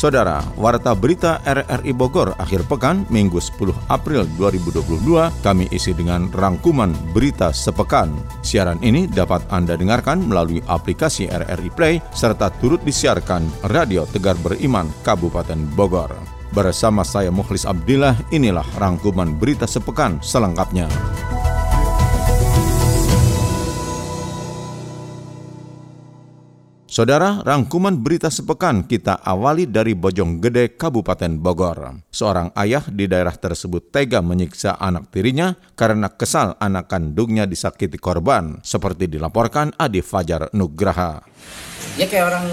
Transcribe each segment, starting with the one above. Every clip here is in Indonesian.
Saudara, Warta Berita RRI Bogor akhir pekan Minggu 10 April 2022 kami isi dengan rangkuman berita sepekan. Siaran ini dapat Anda dengarkan melalui aplikasi RRI Play serta turut disiarkan Radio Tegar Beriman Kabupaten Bogor. Bersama saya Mukhlis Abdillah, inilah rangkuman berita sepekan selengkapnya. Saudara, rangkuman berita sepekan kita awali dari Bojonggede, Kabupaten Bogor. Seorang ayah di daerah tersebut tega menyiksa anak tirinya karena kesal anak kandungnya disakiti korban, seperti dilaporkan Adi Fajar Nugraha. Ya kayak orang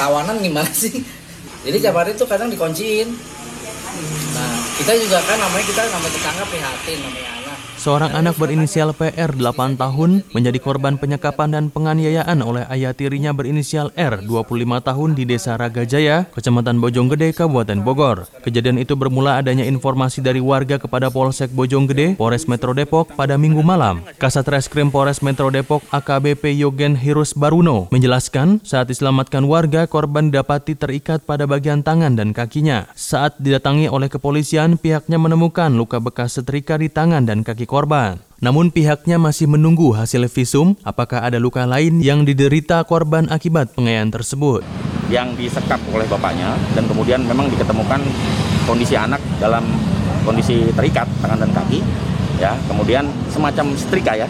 tawanan gimana sih? Jadi hari itu kadang dikunciin. Nah, kita juga kan namanya kita namanya tetangga prihatin namanya Seorang anak berinisial PR 8 tahun menjadi korban penyekapan dan penganiayaan oleh ayah tirinya berinisial R 25 tahun di Desa Ragajaya, Kecamatan Bojonggede, Kabupaten Bogor. Kejadian itu bermula adanya informasi dari warga kepada Polsek Bojonggede, Polres Metro Depok pada minggu malam. Kasat Reskrim Polres Metro Depok AKBP Yogen Hirus Baruno menjelaskan saat diselamatkan warga korban didapati terikat pada bagian tangan dan kakinya. Saat didatangi oleh kepolisian, pihaknya menemukan luka bekas setrika di tangan dan kaki korban. Namun pihaknya masih menunggu hasil visum apakah ada luka lain yang diderita korban akibat penganiayaan tersebut. Yang disekap oleh bapaknya dan kemudian memang diketemukan kondisi anak dalam kondisi terikat tangan dan kaki ya kemudian semacam setrika ya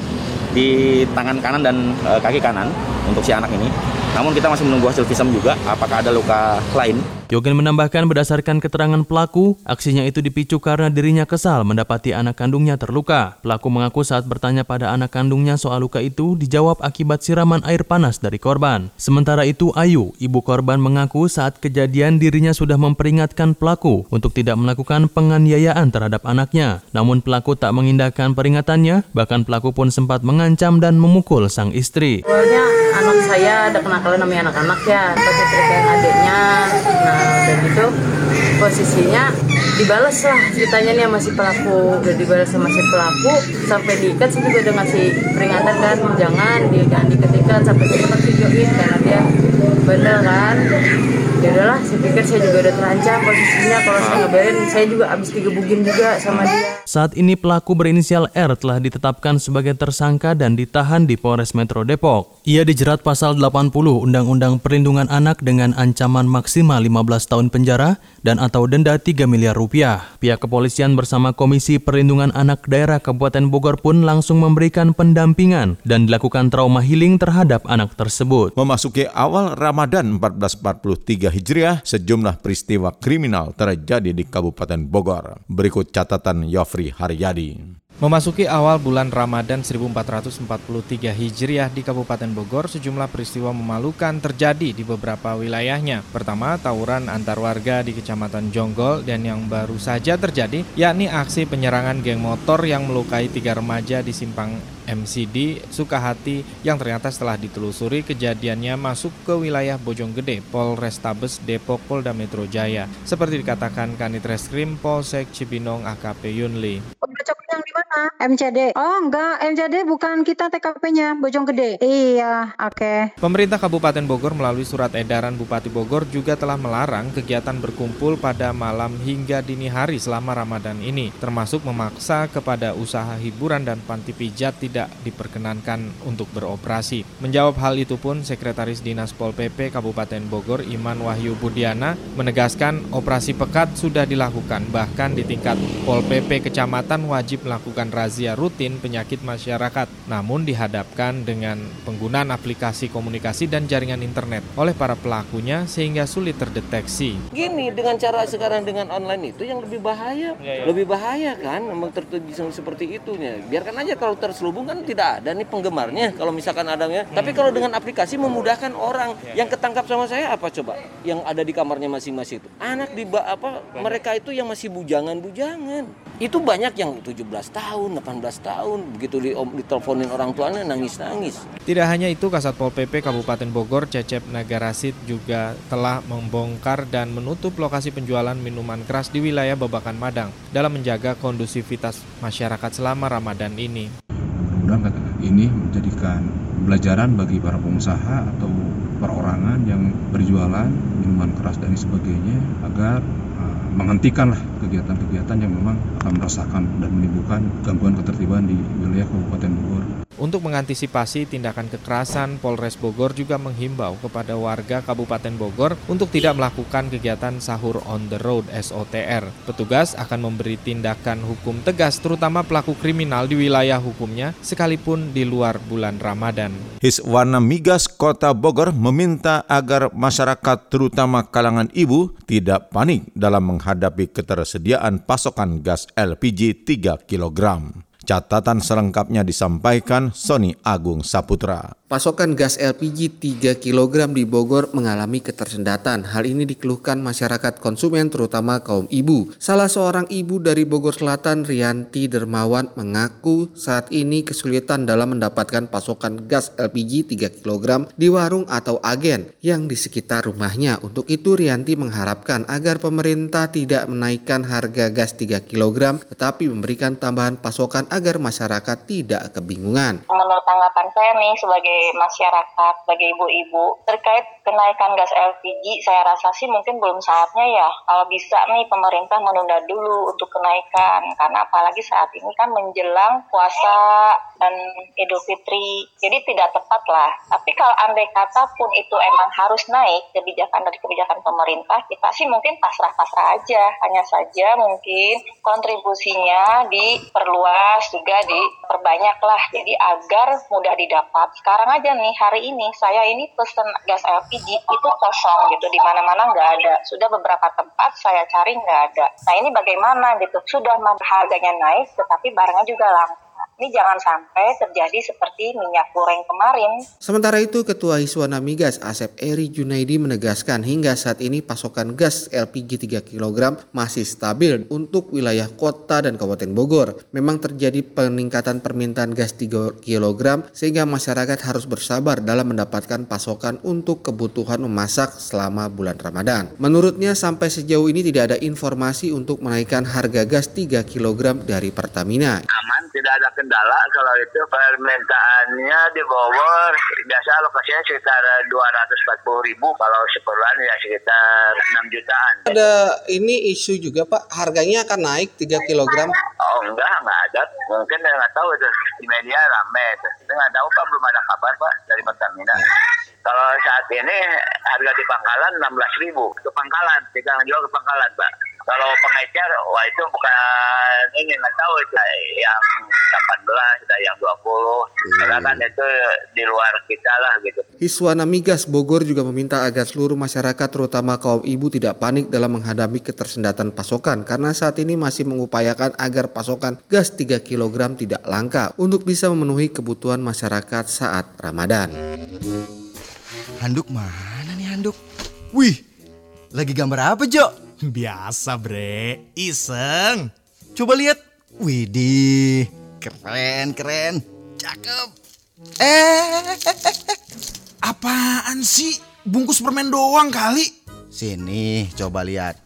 di tangan kanan dan e, kaki kanan untuk si anak ini namun kita masih menunggu hasil visum juga apakah ada luka lain Yogen menambahkan berdasarkan keterangan pelaku, aksinya itu dipicu karena dirinya kesal mendapati anak kandungnya terluka. Pelaku mengaku saat bertanya pada anak kandungnya soal luka itu dijawab akibat siraman air panas dari korban. Sementara itu Ayu, ibu korban mengaku saat kejadian dirinya sudah memperingatkan pelaku untuk tidak melakukan penganiayaan terhadap anaknya. Namun pelaku tak mengindahkan peringatannya, bahkan pelaku pun sempat mengancam dan memukul sang istri. Awalnya anak saya ada kenakalan namanya anak-anak ya, pasti adiknya. Nah, dan gitu. Posisinya dibalas lah ceritanya nih sama si pelaku. Udah dibalas sama si pelaku sampai diikat sih juga udah ngasih peringatan kan. Jangan dia jangan diikat sampai cepat videoin karena dia bener kan? Ya udahlah saya pikir saya juga udah terancam posisinya. Kalau saya ngabarin saya juga abis digebugin juga sama dia. Saat ini pelaku berinisial R telah ditetapkan sebagai tersangka dan ditahan di Polres Metro Depok. Ia dijerat pasal 80 Undang-Undang Perlindungan Anak dengan ancaman maksimal 15 tahun penjara dan atau denda 3 miliar rupiah. Pihak kepolisian bersama Komisi Perlindungan Anak Daerah Kabupaten Bogor pun langsung memberikan pendampingan dan dilakukan trauma healing terhadap anak tersebut. Memasuki awal Ramadan 1443 Hijriah, sejumlah peristiwa kriminal terjadi di Kabupaten Bogor. Berikut catatan Yofri Haryadi. Memasuki awal bulan Ramadan 1443 Hijriah di Kabupaten Bogor, sejumlah peristiwa memalukan terjadi di beberapa wilayahnya. Pertama, tawuran antar warga di Kecamatan Jonggol dan yang baru saja terjadi, yakni aksi penyerangan geng motor yang melukai tiga remaja di simpang MCD Sukahati yang ternyata setelah ditelusuri kejadiannya masuk ke wilayah Bojonggede, Polrestabes Depok Polda Metro Jaya. Seperti dikatakan Kanit Reskrim Polsek Cibinong AKP Yunli. Mana? MCD. Oh enggak, MCD bukan kita TKP-nya Bojonggede. Iya, oke. Okay. Pemerintah Kabupaten Bogor melalui surat edaran Bupati Bogor juga telah melarang kegiatan berkumpul pada malam hingga dini hari selama Ramadan ini, termasuk memaksa kepada usaha hiburan dan panti pijat tidak diperkenankan untuk beroperasi. Menjawab hal itu pun Sekretaris Dinas Pol PP Kabupaten Bogor Iman Wahyu Budiana menegaskan operasi pekat sudah dilakukan bahkan di tingkat Pol PP Kecamatan wajib melakukan razia rutin penyakit masyarakat namun dihadapkan dengan penggunaan aplikasi komunikasi dan jaringan internet oleh para pelakunya sehingga sulit terdeteksi. Gini dengan cara sekarang dengan online itu yang lebih bahaya, ya, ya. lebih bahaya kan memang tertuju seperti itunya. Biarkan aja kalau terselubung kan tidak ada nih penggemarnya kalau misalkan adanya. Hmm. Tapi kalau dengan aplikasi memudahkan orang yang ketangkap sama saya apa coba? Yang ada di kamarnya masing-masing itu. Anak di apa mereka itu yang masih bujangan-bujangan. Itu banyak yang 17 tahun tahun, 18 tahun. Begitu di, diteleponin orang tuanya nangis-nangis. Tidak hanya itu, Kasat Pol PP Kabupaten Bogor Cecep Nagarasit juga telah membongkar dan menutup lokasi penjualan minuman keras di wilayah Babakan Madang dalam menjaga kondusivitas masyarakat selama Ramadan ini. Mudah-mudahan ini menjadikan pelajaran bagi para pengusaha atau perorangan yang berjualan minuman keras dan sebagainya agar menghentikanlah kegiatan-kegiatan yang memang akan merasakan dan menimbulkan gangguan ketertiban di wilayah Kabupaten Bogor. Untuk mengantisipasi tindakan kekerasan, Polres Bogor juga menghimbau kepada warga Kabupaten Bogor untuk tidak melakukan kegiatan sahur on the road SOTR. Petugas akan memberi tindakan hukum tegas terutama pelaku kriminal di wilayah hukumnya sekalipun di luar bulan Ramadan. Hiswana Migas Kota Bogor meminta agar masyarakat terutama kalangan ibu tidak panik dalam menghadapi ketersediaan pasokan gas LPG 3 kg. Catatan selengkapnya disampaikan Sony Agung Saputra. Pasokan gas LPG 3 kg di Bogor mengalami ketersendatan. Hal ini dikeluhkan masyarakat konsumen terutama kaum ibu. Salah seorang ibu dari Bogor Selatan, Rianti Dermawan, mengaku saat ini kesulitan dalam mendapatkan pasokan gas LPG 3 kg di warung atau agen yang di sekitar rumahnya. Untuk itu Rianti mengharapkan agar pemerintah tidak menaikkan harga gas 3 kg tetapi memberikan tambahan pasokan agar masyarakat tidak kebingungan. Menurut tanggapan saya nih sebagai masyarakat, sebagai ibu-ibu terkait kenaikan gas LPG, saya rasa sih mungkin belum saatnya ya. Kalau bisa nih pemerintah menunda dulu untuk kenaikan karena apalagi saat ini kan menjelang puasa dan Idul Fitri. Jadi tidak tepat lah. Tapi kalau andai kata pun itu emang harus naik kebijakan dari kebijakan pemerintah, kita sih mungkin pasrah-pasrah aja. Hanya saja mungkin kontribusinya diperluas juga diperbanyak lah. Jadi agar mudah didapat. Sekarang aja nih hari ini saya ini pesen gas LPG itu kosong gitu di mana-mana nggak ada. Sudah beberapa tempat saya cari nggak ada. Nah ini bagaimana gitu? Sudah harganya naik tetapi barangnya juga langka. Ini jangan sampai terjadi seperti minyak goreng kemarin. Sementara itu, Ketua Hiswana Migas Asep Eri Junaidi menegaskan hingga saat ini pasokan gas LPG 3 kg masih stabil untuk wilayah kota dan Kabupaten Bogor. Memang terjadi peningkatan permintaan gas 3 kg sehingga masyarakat harus bersabar dalam mendapatkan pasokan untuk kebutuhan memasak selama bulan Ramadan. Menurutnya sampai sejauh ini tidak ada informasi untuk menaikkan harga gas 3 kg dari Pertamina. Aman, tidak ada kendala kalau itu permintaannya di Bogor biasa lokasinya sekitar 240 ribu kalau seperluan ya sekitar 6 jutaan. Ada ini isu juga Pak, harganya akan naik 3 kg? Oh enggak, enggak ada. Mungkin nggak tahu itu di media rame. Itu nggak tahu Pak, belum ada kabar Pak dari Pertamina. Kalau saat ini harga di pangkalan 16 ribu ke pangkalan, kita jual ke pangkalan Pak. Kalau pengecer, wah itu bukan ini nggak tahu itu yang 18, ada yang 20. Karena kan itu di luar kita lah gitu. Hiswana Migas Bogor juga meminta agar seluruh masyarakat terutama kaum ibu tidak panik dalam menghadapi ketersendatan pasokan karena saat ini masih mengupayakan agar pasokan gas 3 kg tidak langka untuk bisa memenuhi kebutuhan masyarakat saat Ramadan. Handuk mana nih handuk? Wih, lagi gambar apa Jo? Biasa bre, iseng. Coba lihat. Widih, keren keren, cakep. Eh, apaan sih? Bungkus permen doang kali. Sini, coba lihat.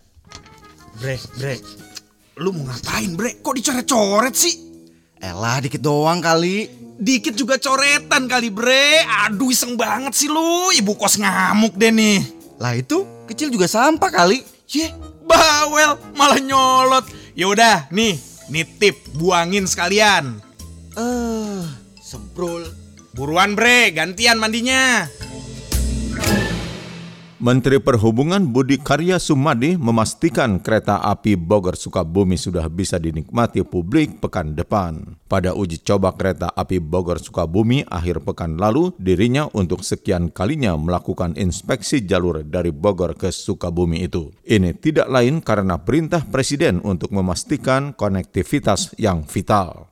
Bre, bre, lu mau ngapain bre? Kok dicoret-coret sih? Elah, dikit doang kali. Dikit juga coretan kali bre. Aduh iseng banget sih lu. Ibu kos ngamuk deh nih. Lah itu kecil juga sampah kali. Ye, bawel malah nyolot. Ya udah, nih, nitip buangin sekalian. Eh, uh, semprul. Buruan bre, gantian mandinya. Menteri Perhubungan Budi Karya Sumadi memastikan kereta api Bogor Sukabumi sudah bisa dinikmati publik pekan depan. Pada uji coba kereta api Bogor Sukabumi akhir pekan lalu, dirinya untuk sekian kalinya melakukan inspeksi jalur dari Bogor ke Sukabumi itu. Ini tidak lain karena perintah Presiden untuk memastikan konektivitas yang vital.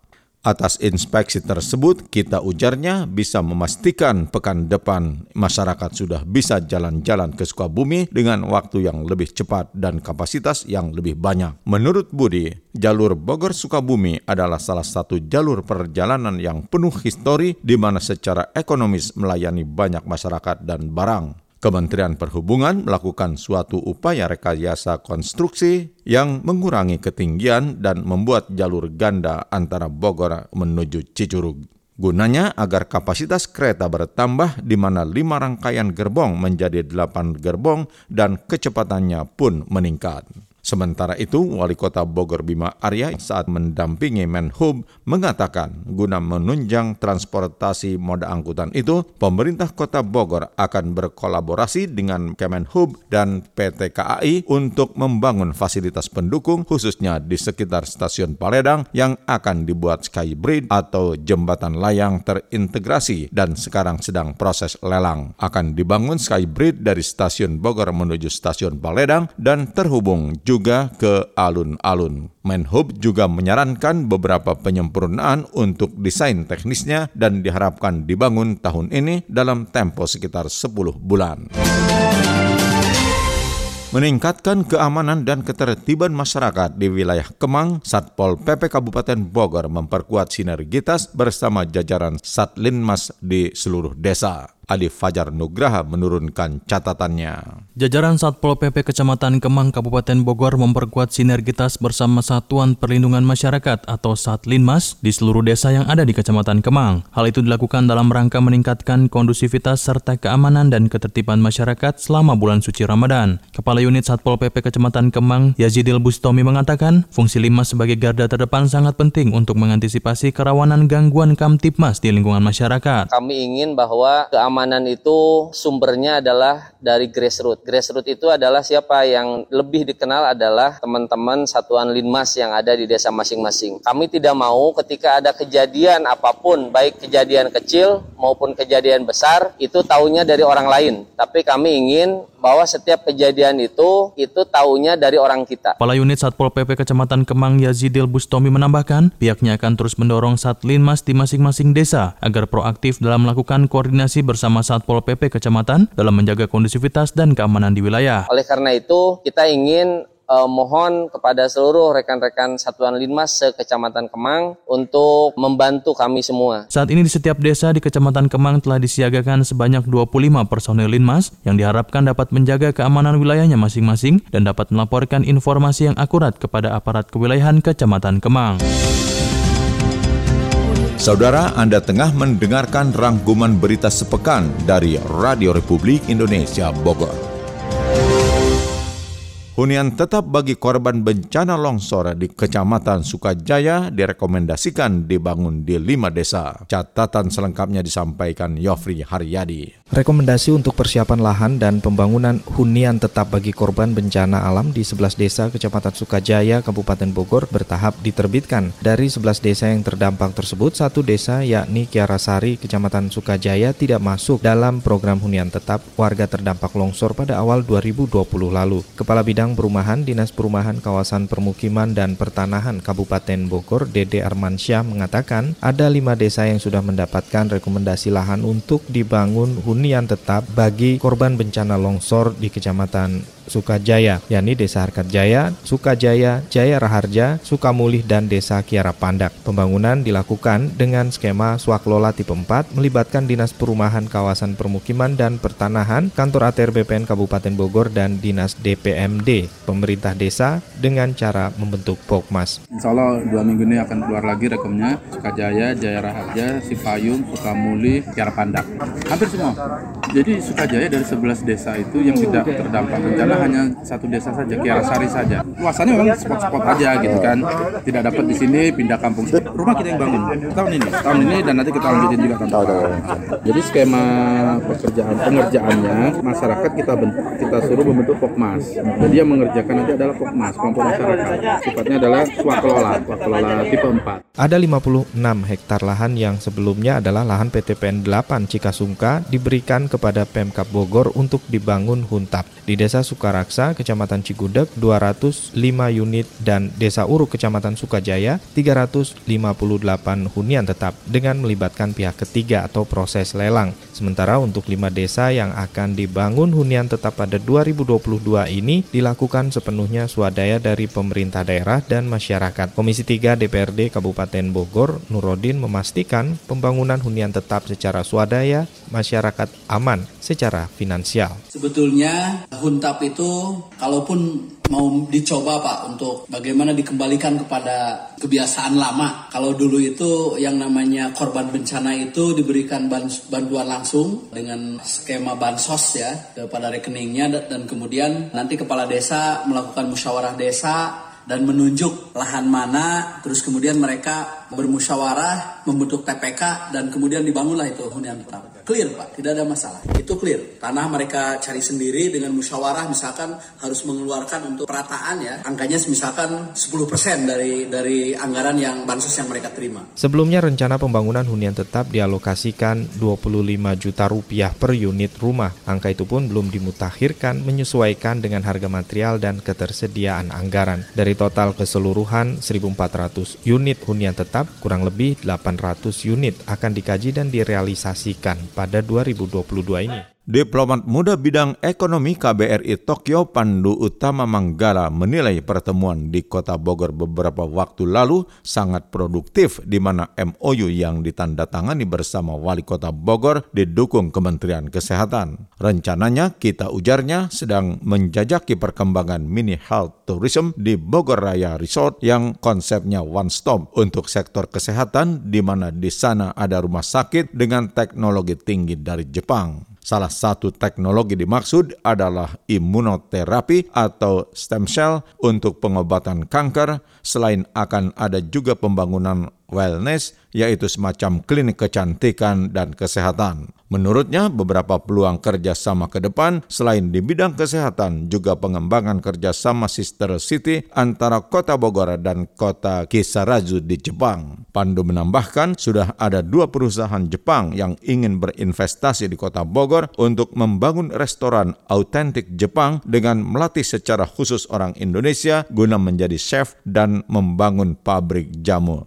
Atas inspeksi tersebut, kita ujarnya bisa memastikan pekan depan masyarakat sudah bisa jalan-jalan ke Sukabumi dengan waktu yang lebih cepat dan kapasitas yang lebih banyak. Menurut Budi, jalur Bogor Sukabumi adalah salah satu jalur perjalanan yang penuh histori di mana secara ekonomis melayani banyak masyarakat dan barang. Kementerian Perhubungan melakukan suatu upaya rekayasa konstruksi yang mengurangi ketinggian dan membuat jalur ganda antara Bogor menuju Cicurug. Gunanya agar kapasitas kereta bertambah di mana lima rangkaian gerbong menjadi delapan gerbong dan kecepatannya pun meningkat. Sementara itu, Wali Kota Bogor Bima Arya saat mendampingi Menhub mengatakan guna menunjang transportasi moda angkutan itu, pemerintah Kota Bogor akan berkolaborasi dengan Kemenhub dan PT KAI untuk membangun fasilitas pendukung khususnya di sekitar stasiun Paledang yang akan dibuat skybridge atau jembatan layang terintegrasi dan sekarang sedang proses lelang. Akan dibangun skybridge dari stasiun Bogor menuju stasiun Paledang dan terhubung juga juga ke alun-alun. Menhub juga menyarankan beberapa penyempurnaan untuk desain teknisnya dan diharapkan dibangun tahun ini dalam tempo sekitar 10 bulan. Meningkatkan keamanan dan ketertiban masyarakat di wilayah Kemang, Satpol PP Kabupaten Bogor memperkuat sinergitas bersama jajaran Satlinmas di seluruh desa. Ali Fajar Nugraha menurunkan catatannya. Jajaran Satpol PP Kecamatan Kemang Kabupaten Bogor memperkuat sinergitas bersama Satuan Perlindungan Masyarakat atau Satlinmas di seluruh desa yang ada di Kecamatan Kemang. Hal itu dilakukan dalam rangka meningkatkan kondusivitas serta keamanan dan ketertiban masyarakat selama bulan suci Ramadan. Kepala Unit Satpol PP Kecamatan Kemang, Yazidil Bustomi mengatakan, fungsi Limas sebagai garda terdepan sangat penting untuk mengantisipasi kerawanan gangguan Kamtipmas di lingkungan masyarakat. Kami ingin bahwa keamanan keamanan itu sumbernya adalah dari grassroots. Grassroots itu adalah siapa yang lebih dikenal adalah teman-teman satuan linmas yang ada di desa masing-masing. Kami tidak mau ketika ada kejadian apa pun, baik kejadian kecil maupun kejadian besar, itu tahunya dari orang lain. Tapi kami ingin bahwa setiap kejadian itu itu tahunya dari orang kita. Kepala Unit Satpol PP Kecamatan Kemang Yazidil Bustomi menambahkan, pihaknya akan terus mendorong Satlinmas di masing-masing desa agar proaktif dalam melakukan koordinasi bersama Satpol PP Kecamatan dalam menjaga kondusivitas dan keamanan di wilayah. Oleh karena itu, kita ingin uh, mohon kepada seluruh rekan-rekan Satuan Linmas se-Kecamatan Kemang untuk membantu kami semua. Saat ini di setiap desa di Kecamatan Kemang telah disiagakan sebanyak 25 personel Linmas yang diharapkan dapat menjaga keamanan wilayahnya masing-masing dan dapat melaporkan informasi yang akurat kepada aparat kewilayahan Kecamatan Kemang. Saudara, Anda tengah mendengarkan rangkuman berita sepekan dari Radio Republik Indonesia Bogor. Hunian tetap bagi korban bencana longsor di Kecamatan Sukajaya direkomendasikan dibangun di lima desa. Catatan selengkapnya disampaikan Yofri Haryadi. Rekomendasi untuk persiapan lahan dan pembangunan hunian tetap bagi korban bencana alam di 11 desa Kecamatan Sukajaya, Kabupaten Bogor bertahap diterbitkan. Dari 11 desa yang terdampak tersebut, satu desa yakni Kiarasari, Kecamatan Sukajaya tidak masuk dalam program hunian tetap warga terdampak longsor pada awal 2020 lalu. Kepala Bidang Bidang Perumahan Dinas Perumahan Kawasan Permukiman dan Pertanahan Kabupaten Bogor Dede Armansyah mengatakan ada lima desa yang sudah mendapatkan rekomendasi lahan untuk dibangun hunian tetap bagi korban bencana longsor di Kecamatan Sukajaya, yakni Desa Harkat Jaya, Sukajaya, Jaya Raharja, Sukamulih, dan Desa Kiara Pandak. Pembangunan dilakukan dengan skema swaklola tipe 4 melibatkan Dinas Perumahan Kawasan Permukiman dan Pertanahan, Kantor ATR BPN Kabupaten Bogor, dan Dinas DPMD, pemerintah desa dengan cara membentuk Pokmas. Insya Allah dua minggu ini akan keluar lagi rekomnya Sukajaya, Jaya Raharja, Sipayung, Sukamulih, Kiara Pandak. Hampir semua. Jadi Sukajaya dari 11 desa itu yang tidak terdampak bencana hanya satu desa saja, Kiarasari saja. Luasannya memang spot-spot aja gitu kan. Tidak dapat di sini, pindah kampung. Rumah kita yang bangun tahun ini, tahun ini dan nanti kita lanjutin juga tahun depan. Jadi skema pekerjaan pengerjaannya masyarakat kita kita suruh membentuk Pokmas. Jadi yang mengerjakan nanti adalah Pokmas, kelompok masyarakat. Sifatnya adalah swakelola, swakelola tipe 4. Ada 56 hektar lahan yang sebelumnya adalah lahan PTPN 8 Cikasungka diberikan ke kepada Pemkap Bogor untuk dibangun huntap. Di Desa Sukaraksa, Kecamatan Cigudeg, 205 unit dan Desa Uruk, Kecamatan Sukajaya, 358 hunian tetap dengan melibatkan pihak ketiga atau proses lelang. Sementara untuk lima desa yang akan dibangun hunian tetap pada 2022 ini dilakukan sepenuhnya swadaya dari pemerintah daerah dan masyarakat. Komisi 3 DPRD Kabupaten Bogor, Nurodin memastikan pembangunan hunian tetap secara swadaya, masyarakat aman secara finansial. Sebetulnya huntap itu kalaupun mau dicoba Pak untuk bagaimana dikembalikan kepada kebiasaan lama. Kalau dulu itu yang namanya korban bencana itu diberikan bantuan langsung dengan skema bansos ya kepada rekeningnya dan kemudian nanti kepala desa melakukan musyawarah desa dan menunjuk lahan mana, terus kemudian mereka bermusyawarah membentuk TPK dan kemudian dibangunlah itu hunian tetap. Clear Pak, tidak ada masalah. Itu clear. Tanah mereka cari sendiri dengan musyawarah misalkan harus mengeluarkan untuk perataan ya. Angkanya misalkan 10% dari dari anggaran yang bansos yang mereka terima. Sebelumnya rencana pembangunan hunian tetap dialokasikan 25 juta rupiah per unit rumah. Angka itu pun belum dimutakhirkan menyesuaikan dengan harga material dan ketersediaan anggaran. Dari total keseluruhan 1.400 unit hunian tetap, kurang lebih 800 unit akan dikaji dan direalisasikan pada 2022 ini. Diplomat muda bidang ekonomi KBRI Tokyo Pandu Utama Manggala menilai pertemuan di kota Bogor beberapa waktu lalu sangat produktif di mana MOU yang ditandatangani bersama Wali Kota Bogor didukung Kementerian Kesehatan. Rencananya kita ujarnya sedang menjajaki perkembangan mini health tourism di Bogor Raya Resort yang konsepnya one stop untuk sektor kesehatan di mana di sana ada rumah sakit dengan teknologi tinggi dari Jepang. Salah satu teknologi dimaksud adalah imunoterapi atau stem cell untuk pengobatan kanker, selain akan ada juga pembangunan wellness, yaitu semacam klinik kecantikan dan kesehatan. Menurutnya, beberapa peluang kerjasama ke depan selain di bidang kesehatan juga pengembangan kerjasama sister city antara kota Bogor dan kota Kisarazu di Jepang. Pandu menambahkan sudah ada dua perusahaan Jepang yang ingin berinvestasi di kota Bogor untuk membangun restoran autentik Jepang dengan melatih secara khusus orang Indonesia guna menjadi chef dan membangun pabrik jamu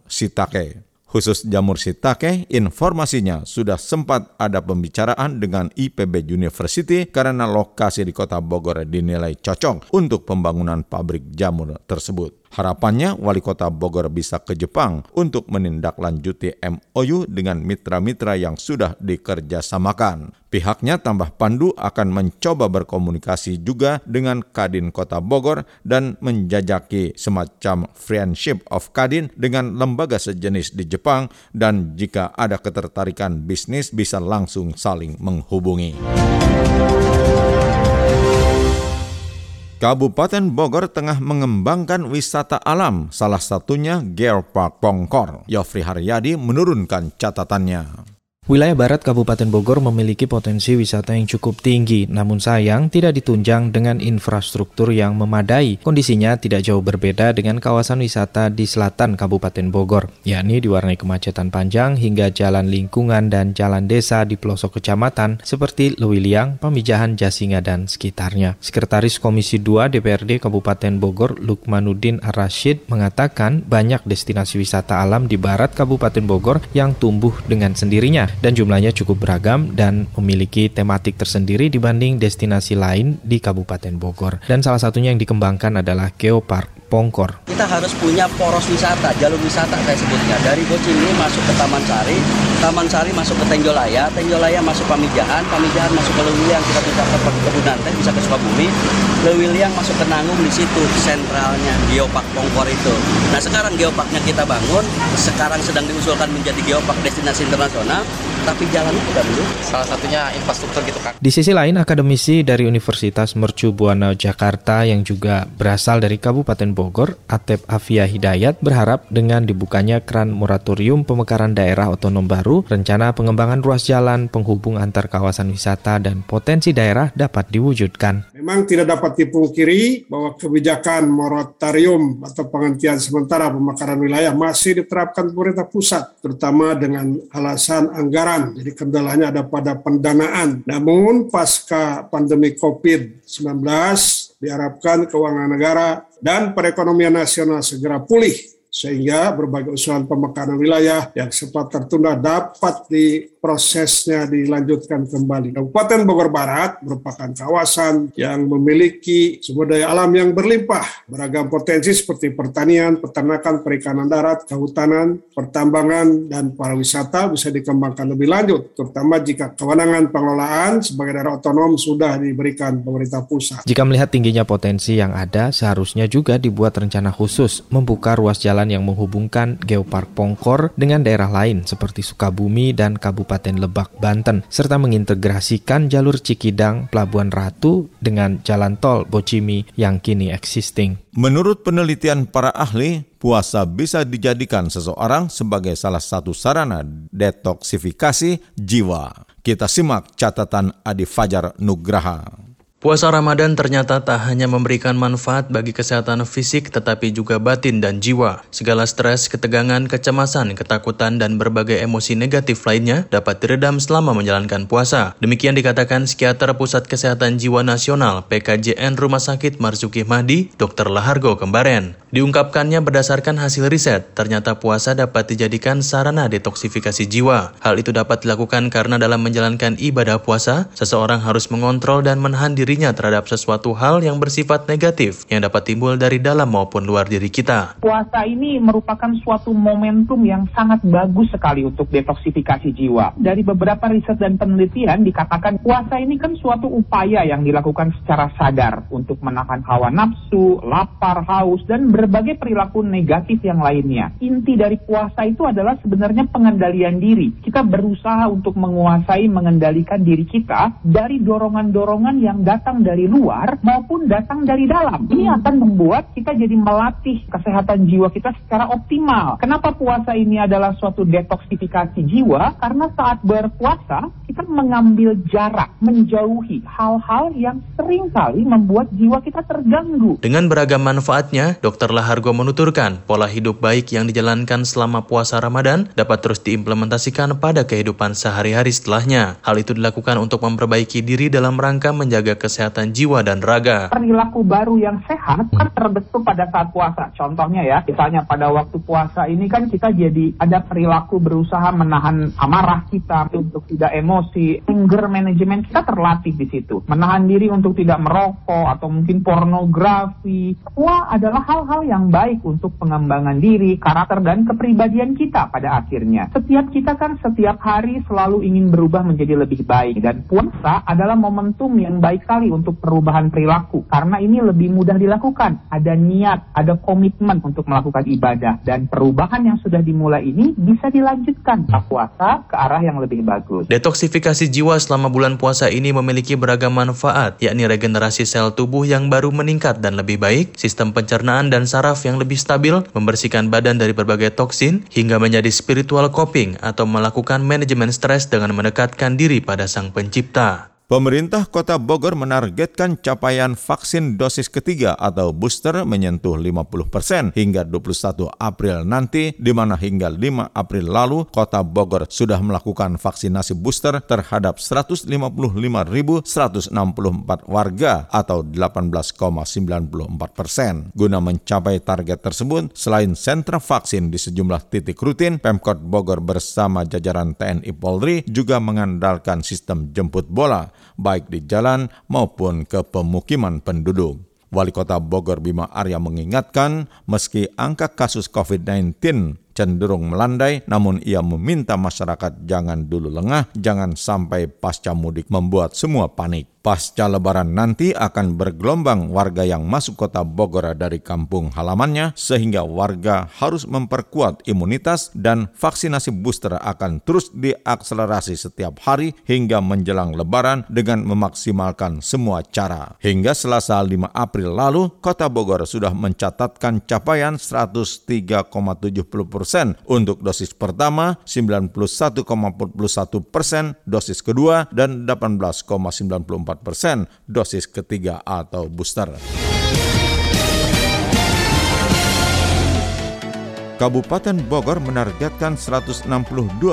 sitake. Khusus jamur shiitake, informasinya sudah sempat ada pembicaraan dengan IPB University karena lokasi di kota Bogor dinilai cocok untuk pembangunan pabrik jamur tersebut. Harapannya wali kota Bogor bisa ke Jepang untuk menindaklanjuti MOU dengan mitra-mitra yang sudah dikerjasamakan. Pihaknya tambah Pandu akan mencoba berkomunikasi juga dengan Kadin Kota Bogor dan menjajaki semacam friendship of Kadin dengan lembaga sejenis di Jepang dan jika ada ketertarikan bisnis bisa langsung saling menghubungi. Kabupaten Bogor tengah mengembangkan wisata alam, salah satunya Geopark Pongkor. Yofri Haryadi menurunkan catatannya. Wilayah barat Kabupaten Bogor memiliki potensi wisata yang cukup tinggi, namun sayang tidak ditunjang dengan infrastruktur yang memadai. Kondisinya tidak jauh berbeda dengan kawasan wisata di selatan Kabupaten Bogor, yakni diwarnai kemacetan panjang hingga jalan lingkungan dan jalan desa di pelosok kecamatan seperti Lewiliang, Pamijahan, Jasinga, dan sekitarnya. Sekretaris Komisi 2 DPRD Kabupaten Bogor, Lukmanuddin Ar-Rashid, mengatakan banyak destinasi wisata alam di barat Kabupaten Bogor yang tumbuh dengan sendirinya dan jumlahnya cukup beragam dan memiliki tematik tersendiri dibanding destinasi lain di Kabupaten Bogor. Dan salah satunya yang dikembangkan adalah Geopark Pongkor. Kita harus punya poros wisata, jalur wisata saya sebutnya. Dari Bocimi masuk ke Taman Sari, Taman Sari masuk ke Tenjolaya, Tenjolaya masuk Pamijahan, Pamijahan masuk ke Lewiliang, kita bisa ke Kebunan Teh, bisa ke Sukabumi. Lewiliang masuk ke Nanggung di situ sentralnya Geopark Pongkor itu. Nah sekarang geoparknya kita bangun, sekarang sedang diusulkan menjadi geopark destinasi internasional, tapi jalannya udah dulu. Salah satunya infrastruktur gitu kan. Di sisi lain, akademisi dari Universitas Mercu Buana Jakarta yang juga berasal dari Kabupaten Bogor, Atep Afia Hidayat berharap dengan dibukanya keran moratorium pemekaran daerah otonom baru, rencana pengembangan ruas jalan penghubung antar kawasan wisata dan potensi daerah dapat diwujudkan. Memang tidak dapat dipungkiri bahwa kebijakan moratorium atau penghentian sementara pemekaran wilayah masih diterapkan pemerintah pusat, terutama dengan alasan anggaran. Jadi kendalanya ada pada pendanaan. Namun pasca pandemi COVID-19 diharapkan keuangan negara dan perekonomian nasional segera pulih sehingga berbagai usulan pemekaran wilayah yang sempat tertunda dapat diprosesnya dilanjutkan kembali. Kabupaten Bogor Barat merupakan kawasan yang memiliki sumber daya alam yang berlimpah, beragam potensi seperti pertanian, peternakan, perikanan darat, kehutanan, pertambangan, dan pariwisata bisa dikembangkan lebih lanjut, terutama jika kewenangan pengelolaan sebagai daerah otonom sudah diberikan pemerintah pusat. Jika melihat tingginya potensi yang ada, seharusnya juga dibuat rencana khusus membuka ruas jalan yang menghubungkan Geopark Pongkor dengan daerah lain seperti Sukabumi dan Kabupaten Lebak, Banten, serta mengintegrasikan jalur Cikidang, Pelabuhan Ratu dengan jalan tol Bocimi yang kini existing. Menurut penelitian para ahli, puasa bisa dijadikan seseorang sebagai salah satu sarana detoksifikasi jiwa. Kita simak catatan Adi Fajar Nugraha. Puasa Ramadan ternyata tak hanya memberikan manfaat bagi kesehatan fisik tetapi juga batin dan jiwa. Segala stres, ketegangan, kecemasan, ketakutan, dan berbagai emosi negatif lainnya dapat diredam selama menjalankan puasa. Demikian dikatakan psikiater Pusat Kesehatan Jiwa Nasional PKJN Rumah Sakit Marzuki Mahdi, Dr. Lahargo Kembaren. Diungkapkannya berdasarkan hasil riset, ternyata puasa dapat dijadikan sarana detoksifikasi jiwa. Hal itu dapat dilakukan karena dalam menjalankan ibadah puasa, seseorang harus mengontrol dan menahan dirinya terhadap sesuatu hal yang bersifat negatif yang dapat timbul dari dalam maupun luar diri kita. Puasa ini merupakan suatu momentum yang sangat bagus sekali untuk detoksifikasi jiwa. Dari beberapa riset dan penelitian dikatakan puasa ini kan suatu upaya yang dilakukan secara sadar untuk menahan hawa nafsu, lapar, haus, dan berbagai perilaku negatif yang lainnya. Inti dari puasa itu adalah sebenarnya pengendalian diri. Kita berusaha untuk menguasai, mengendalikan diri kita dari dorongan-dorongan yang datang dari luar maupun datang dari dalam. Ini akan membuat kita jadi melatih kesehatan jiwa kita secara optimal. Kenapa puasa ini adalah suatu detoksifikasi jiwa? Karena saat berpuasa, kita mengambil jarak, menjauhi hal-hal yang sering kali membuat jiwa kita terganggu. Dengan beragam manfaatnya, dokter Dr. Lahargo menuturkan, pola hidup baik yang dijalankan selama puasa Ramadan dapat terus diimplementasikan pada kehidupan sehari-hari setelahnya. Hal itu dilakukan untuk memperbaiki diri dalam rangka menjaga kesehatan jiwa dan raga. Perilaku baru yang sehat kan terbentuk pada saat puasa. Contohnya ya, misalnya pada waktu puasa ini kan kita jadi ada perilaku berusaha menahan amarah kita untuk tidak emosi. Anger management kita terlatih di situ. Menahan diri untuk tidak merokok atau mungkin pornografi. Semua adalah hal-hal hal yang baik untuk pengembangan diri, karakter, dan kepribadian kita pada akhirnya. Setiap kita kan setiap hari selalu ingin berubah menjadi lebih baik. Dan puasa adalah momentum yang baik untuk perubahan perilaku. Karena ini lebih mudah dilakukan. Ada niat, ada komitmen untuk melakukan ibadah. Dan perubahan yang sudah dimulai ini bisa dilanjutkan ke puasa ke arah yang lebih bagus. Detoksifikasi jiwa selama bulan puasa ini memiliki beragam manfaat, yakni regenerasi sel tubuh yang baru meningkat dan lebih baik, sistem pencernaan dan saraf yang lebih stabil, membersihkan badan dari berbagai toksin, hingga menjadi spiritual coping atau melakukan manajemen stres dengan mendekatkan diri pada sang pencipta. Pemerintah Kota Bogor menargetkan capaian vaksin dosis ketiga atau booster menyentuh 50 persen hingga 21 April nanti, di mana hingga 5 April lalu Kota Bogor sudah melakukan vaksinasi booster terhadap 155.164 warga atau 18,94 persen. Guna mencapai target tersebut, selain sentra vaksin di sejumlah titik rutin, Pemkot Bogor bersama jajaran TNI Polri juga mengandalkan sistem jemput bola baik di jalan maupun ke pemukiman penduduk. Wali Kota Bogor Bima Arya mengingatkan, meski angka kasus COVID-19 cenderung melandai, namun ia meminta masyarakat jangan dulu lengah, jangan sampai pasca mudik membuat semua panik. Pasca lebaran nanti akan bergelombang warga yang masuk kota Bogor dari kampung halamannya sehingga warga harus memperkuat imunitas dan vaksinasi booster akan terus diakselerasi setiap hari hingga menjelang lebaran dengan memaksimalkan semua cara. Hingga Selasa 5 April lalu, kota Bogor sudah mencatatkan capaian 103,70 persen untuk dosis pertama, 91,41 persen dosis kedua, dan 18,94 persen dosis ketiga atau booster. Kabupaten Bogor menargetkan 162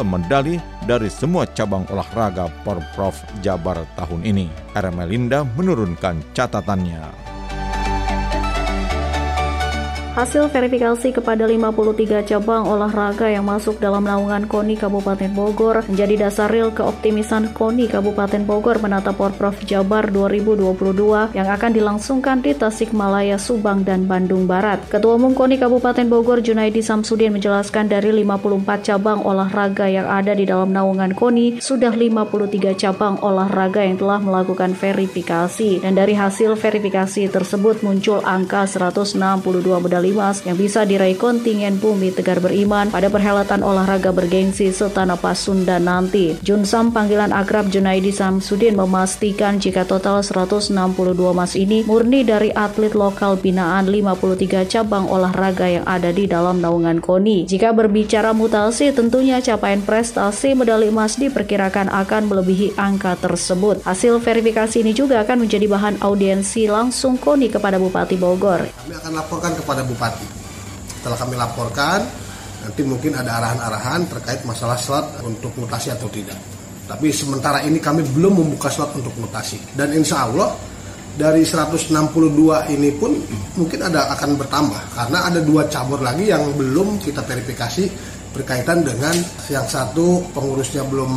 medali dari semua cabang olahraga Porprov Jabar tahun ini. Ermelinda menurunkan catatannya. Hasil verifikasi kepada 53 cabang olahraga yang masuk dalam naungan KONI Kabupaten Bogor menjadi dasar real keoptimisan KONI Kabupaten Bogor menata Porprov Jabar 2022 yang akan dilangsungkan di Tasikmalaya, Subang, dan Bandung Barat. Ketua Umum KONI Kabupaten Bogor Junaidi Samsudin menjelaskan dari 54 cabang olahraga yang ada di dalam naungan KONI, sudah 53 cabang olahraga yang telah melakukan verifikasi. Dan dari hasil verifikasi tersebut muncul angka 162 medali emas yang bisa diraih kontingen Bumi Tegar Beriman pada perhelatan olahraga bergengsi Setana Sunda nanti. Junsam panggilan akrab Junaidi Samsudin memastikan jika total 162 emas ini murni dari atlet lokal binaan 53 cabang olahraga yang ada di dalam naungan KONI. Jika berbicara mutasi, tentunya capaian prestasi medali emas diperkirakan akan melebihi angka tersebut. Hasil verifikasi ini juga akan menjadi bahan audiensi langsung KONI kepada Bupati Bogor. Kami akan laporkan kepada Bupati Bupati. Setelah kami laporkan, nanti mungkin ada arahan-arahan terkait masalah slot untuk mutasi atau tidak. Tapi sementara ini kami belum membuka slot untuk mutasi. Dan insya Allah dari 162 ini pun mungkin ada akan bertambah karena ada dua cabur lagi yang belum kita verifikasi berkaitan dengan yang satu pengurusnya belum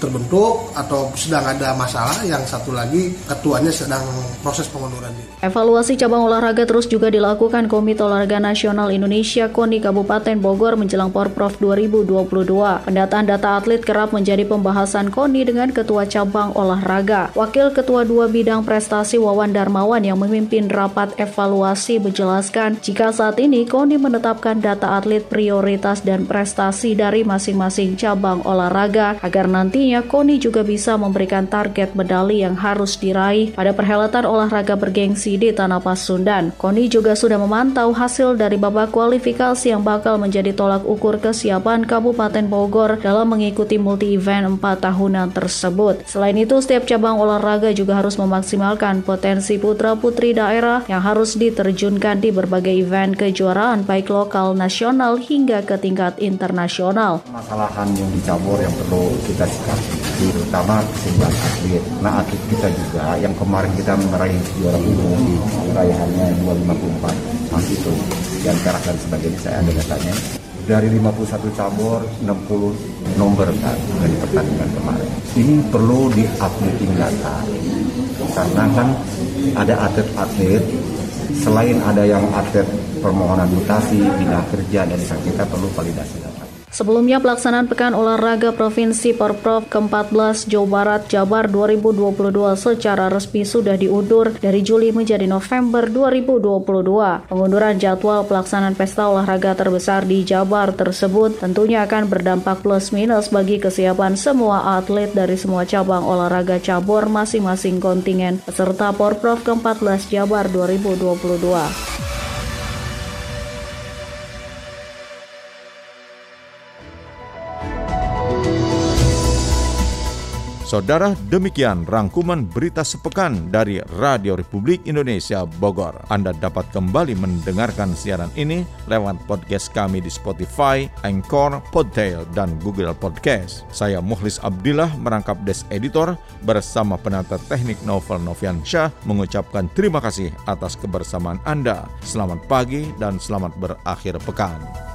terbentuk atau sedang ada masalah, yang satu lagi ketuanya sedang proses pengunduran diri. Evaluasi cabang olahraga terus juga dilakukan Komite Olahraga Nasional Indonesia KONI Kabupaten Bogor menjelang Porprov 2022. Pendataan data atlet kerap menjadi pembahasan KONI dengan ketua cabang olahraga. Wakil Ketua dua bidang prestasi Wawan Darmawan yang memimpin rapat evaluasi menjelaskan jika saat ini KONI menetapkan data atlet prioritas dan prestasi prestasi dari masing-masing cabang olahraga agar nantinya KONI juga bisa memberikan target medali yang harus diraih pada perhelatan olahraga bergengsi di Tanah Pasundan. KONI juga sudah memantau hasil dari babak kualifikasi yang bakal menjadi tolak ukur kesiapan Kabupaten Bogor dalam mengikuti multi-event 4 tahunan tersebut. Selain itu, setiap cabang olahraga juga harus memaksimalkan potensi putra-putri daerah yang harus diterjunkan di berbagai event kejuaraan baik lokal, nasional, hingga ke tingkat internasional internasional. Masalahan yang dicabur yang perlu kita sikapi, terutama kesembilan atlet. Nah atlet kita juga yang kemarin kita meraih juara umum di raihannya 254 masih itu yang perak dan saya ada datanya dari 51 cabur 60 nomor kan dari pertandingan kemarin ini perlu di updating data karena kan ada atlet-atlet selain ada yang atlet permohonan mutasi, pindah kerja, dan kita perlu validasi data. Sebelumnya pelaksanaan Pekan Olahraga Provinsi Porprov ke-14 Jawa Barat Jabar 2022 secara resmi sudah diundur dari Juli menjadi November 2022. Pengunduran jadwal pelaksanaan pesta olahraga terbesar di Jabar tersebut tentunya akan berdampak plus minus bagi kesiapan semua atlet dari semua cabang olahraga cabur masing-masing kontingen peserta Porprov ke-14 Jabar 2022. Saudara, demikian rangkuman berita sepekan dari Radio Republik Indonesia Bogor. Anda dapat kembali mendengarkan siaran ini lewat podcast kami di Spotify, Anchor, Podtail, dan Google Podcast. Saya Muhlis Abdillah merangkap Des Editor bersama penata teknik Novel Noviansyah mengucapkan terima kasih atas kebersamaan Anda. Selamat pagi dan selamat berakhir pekan.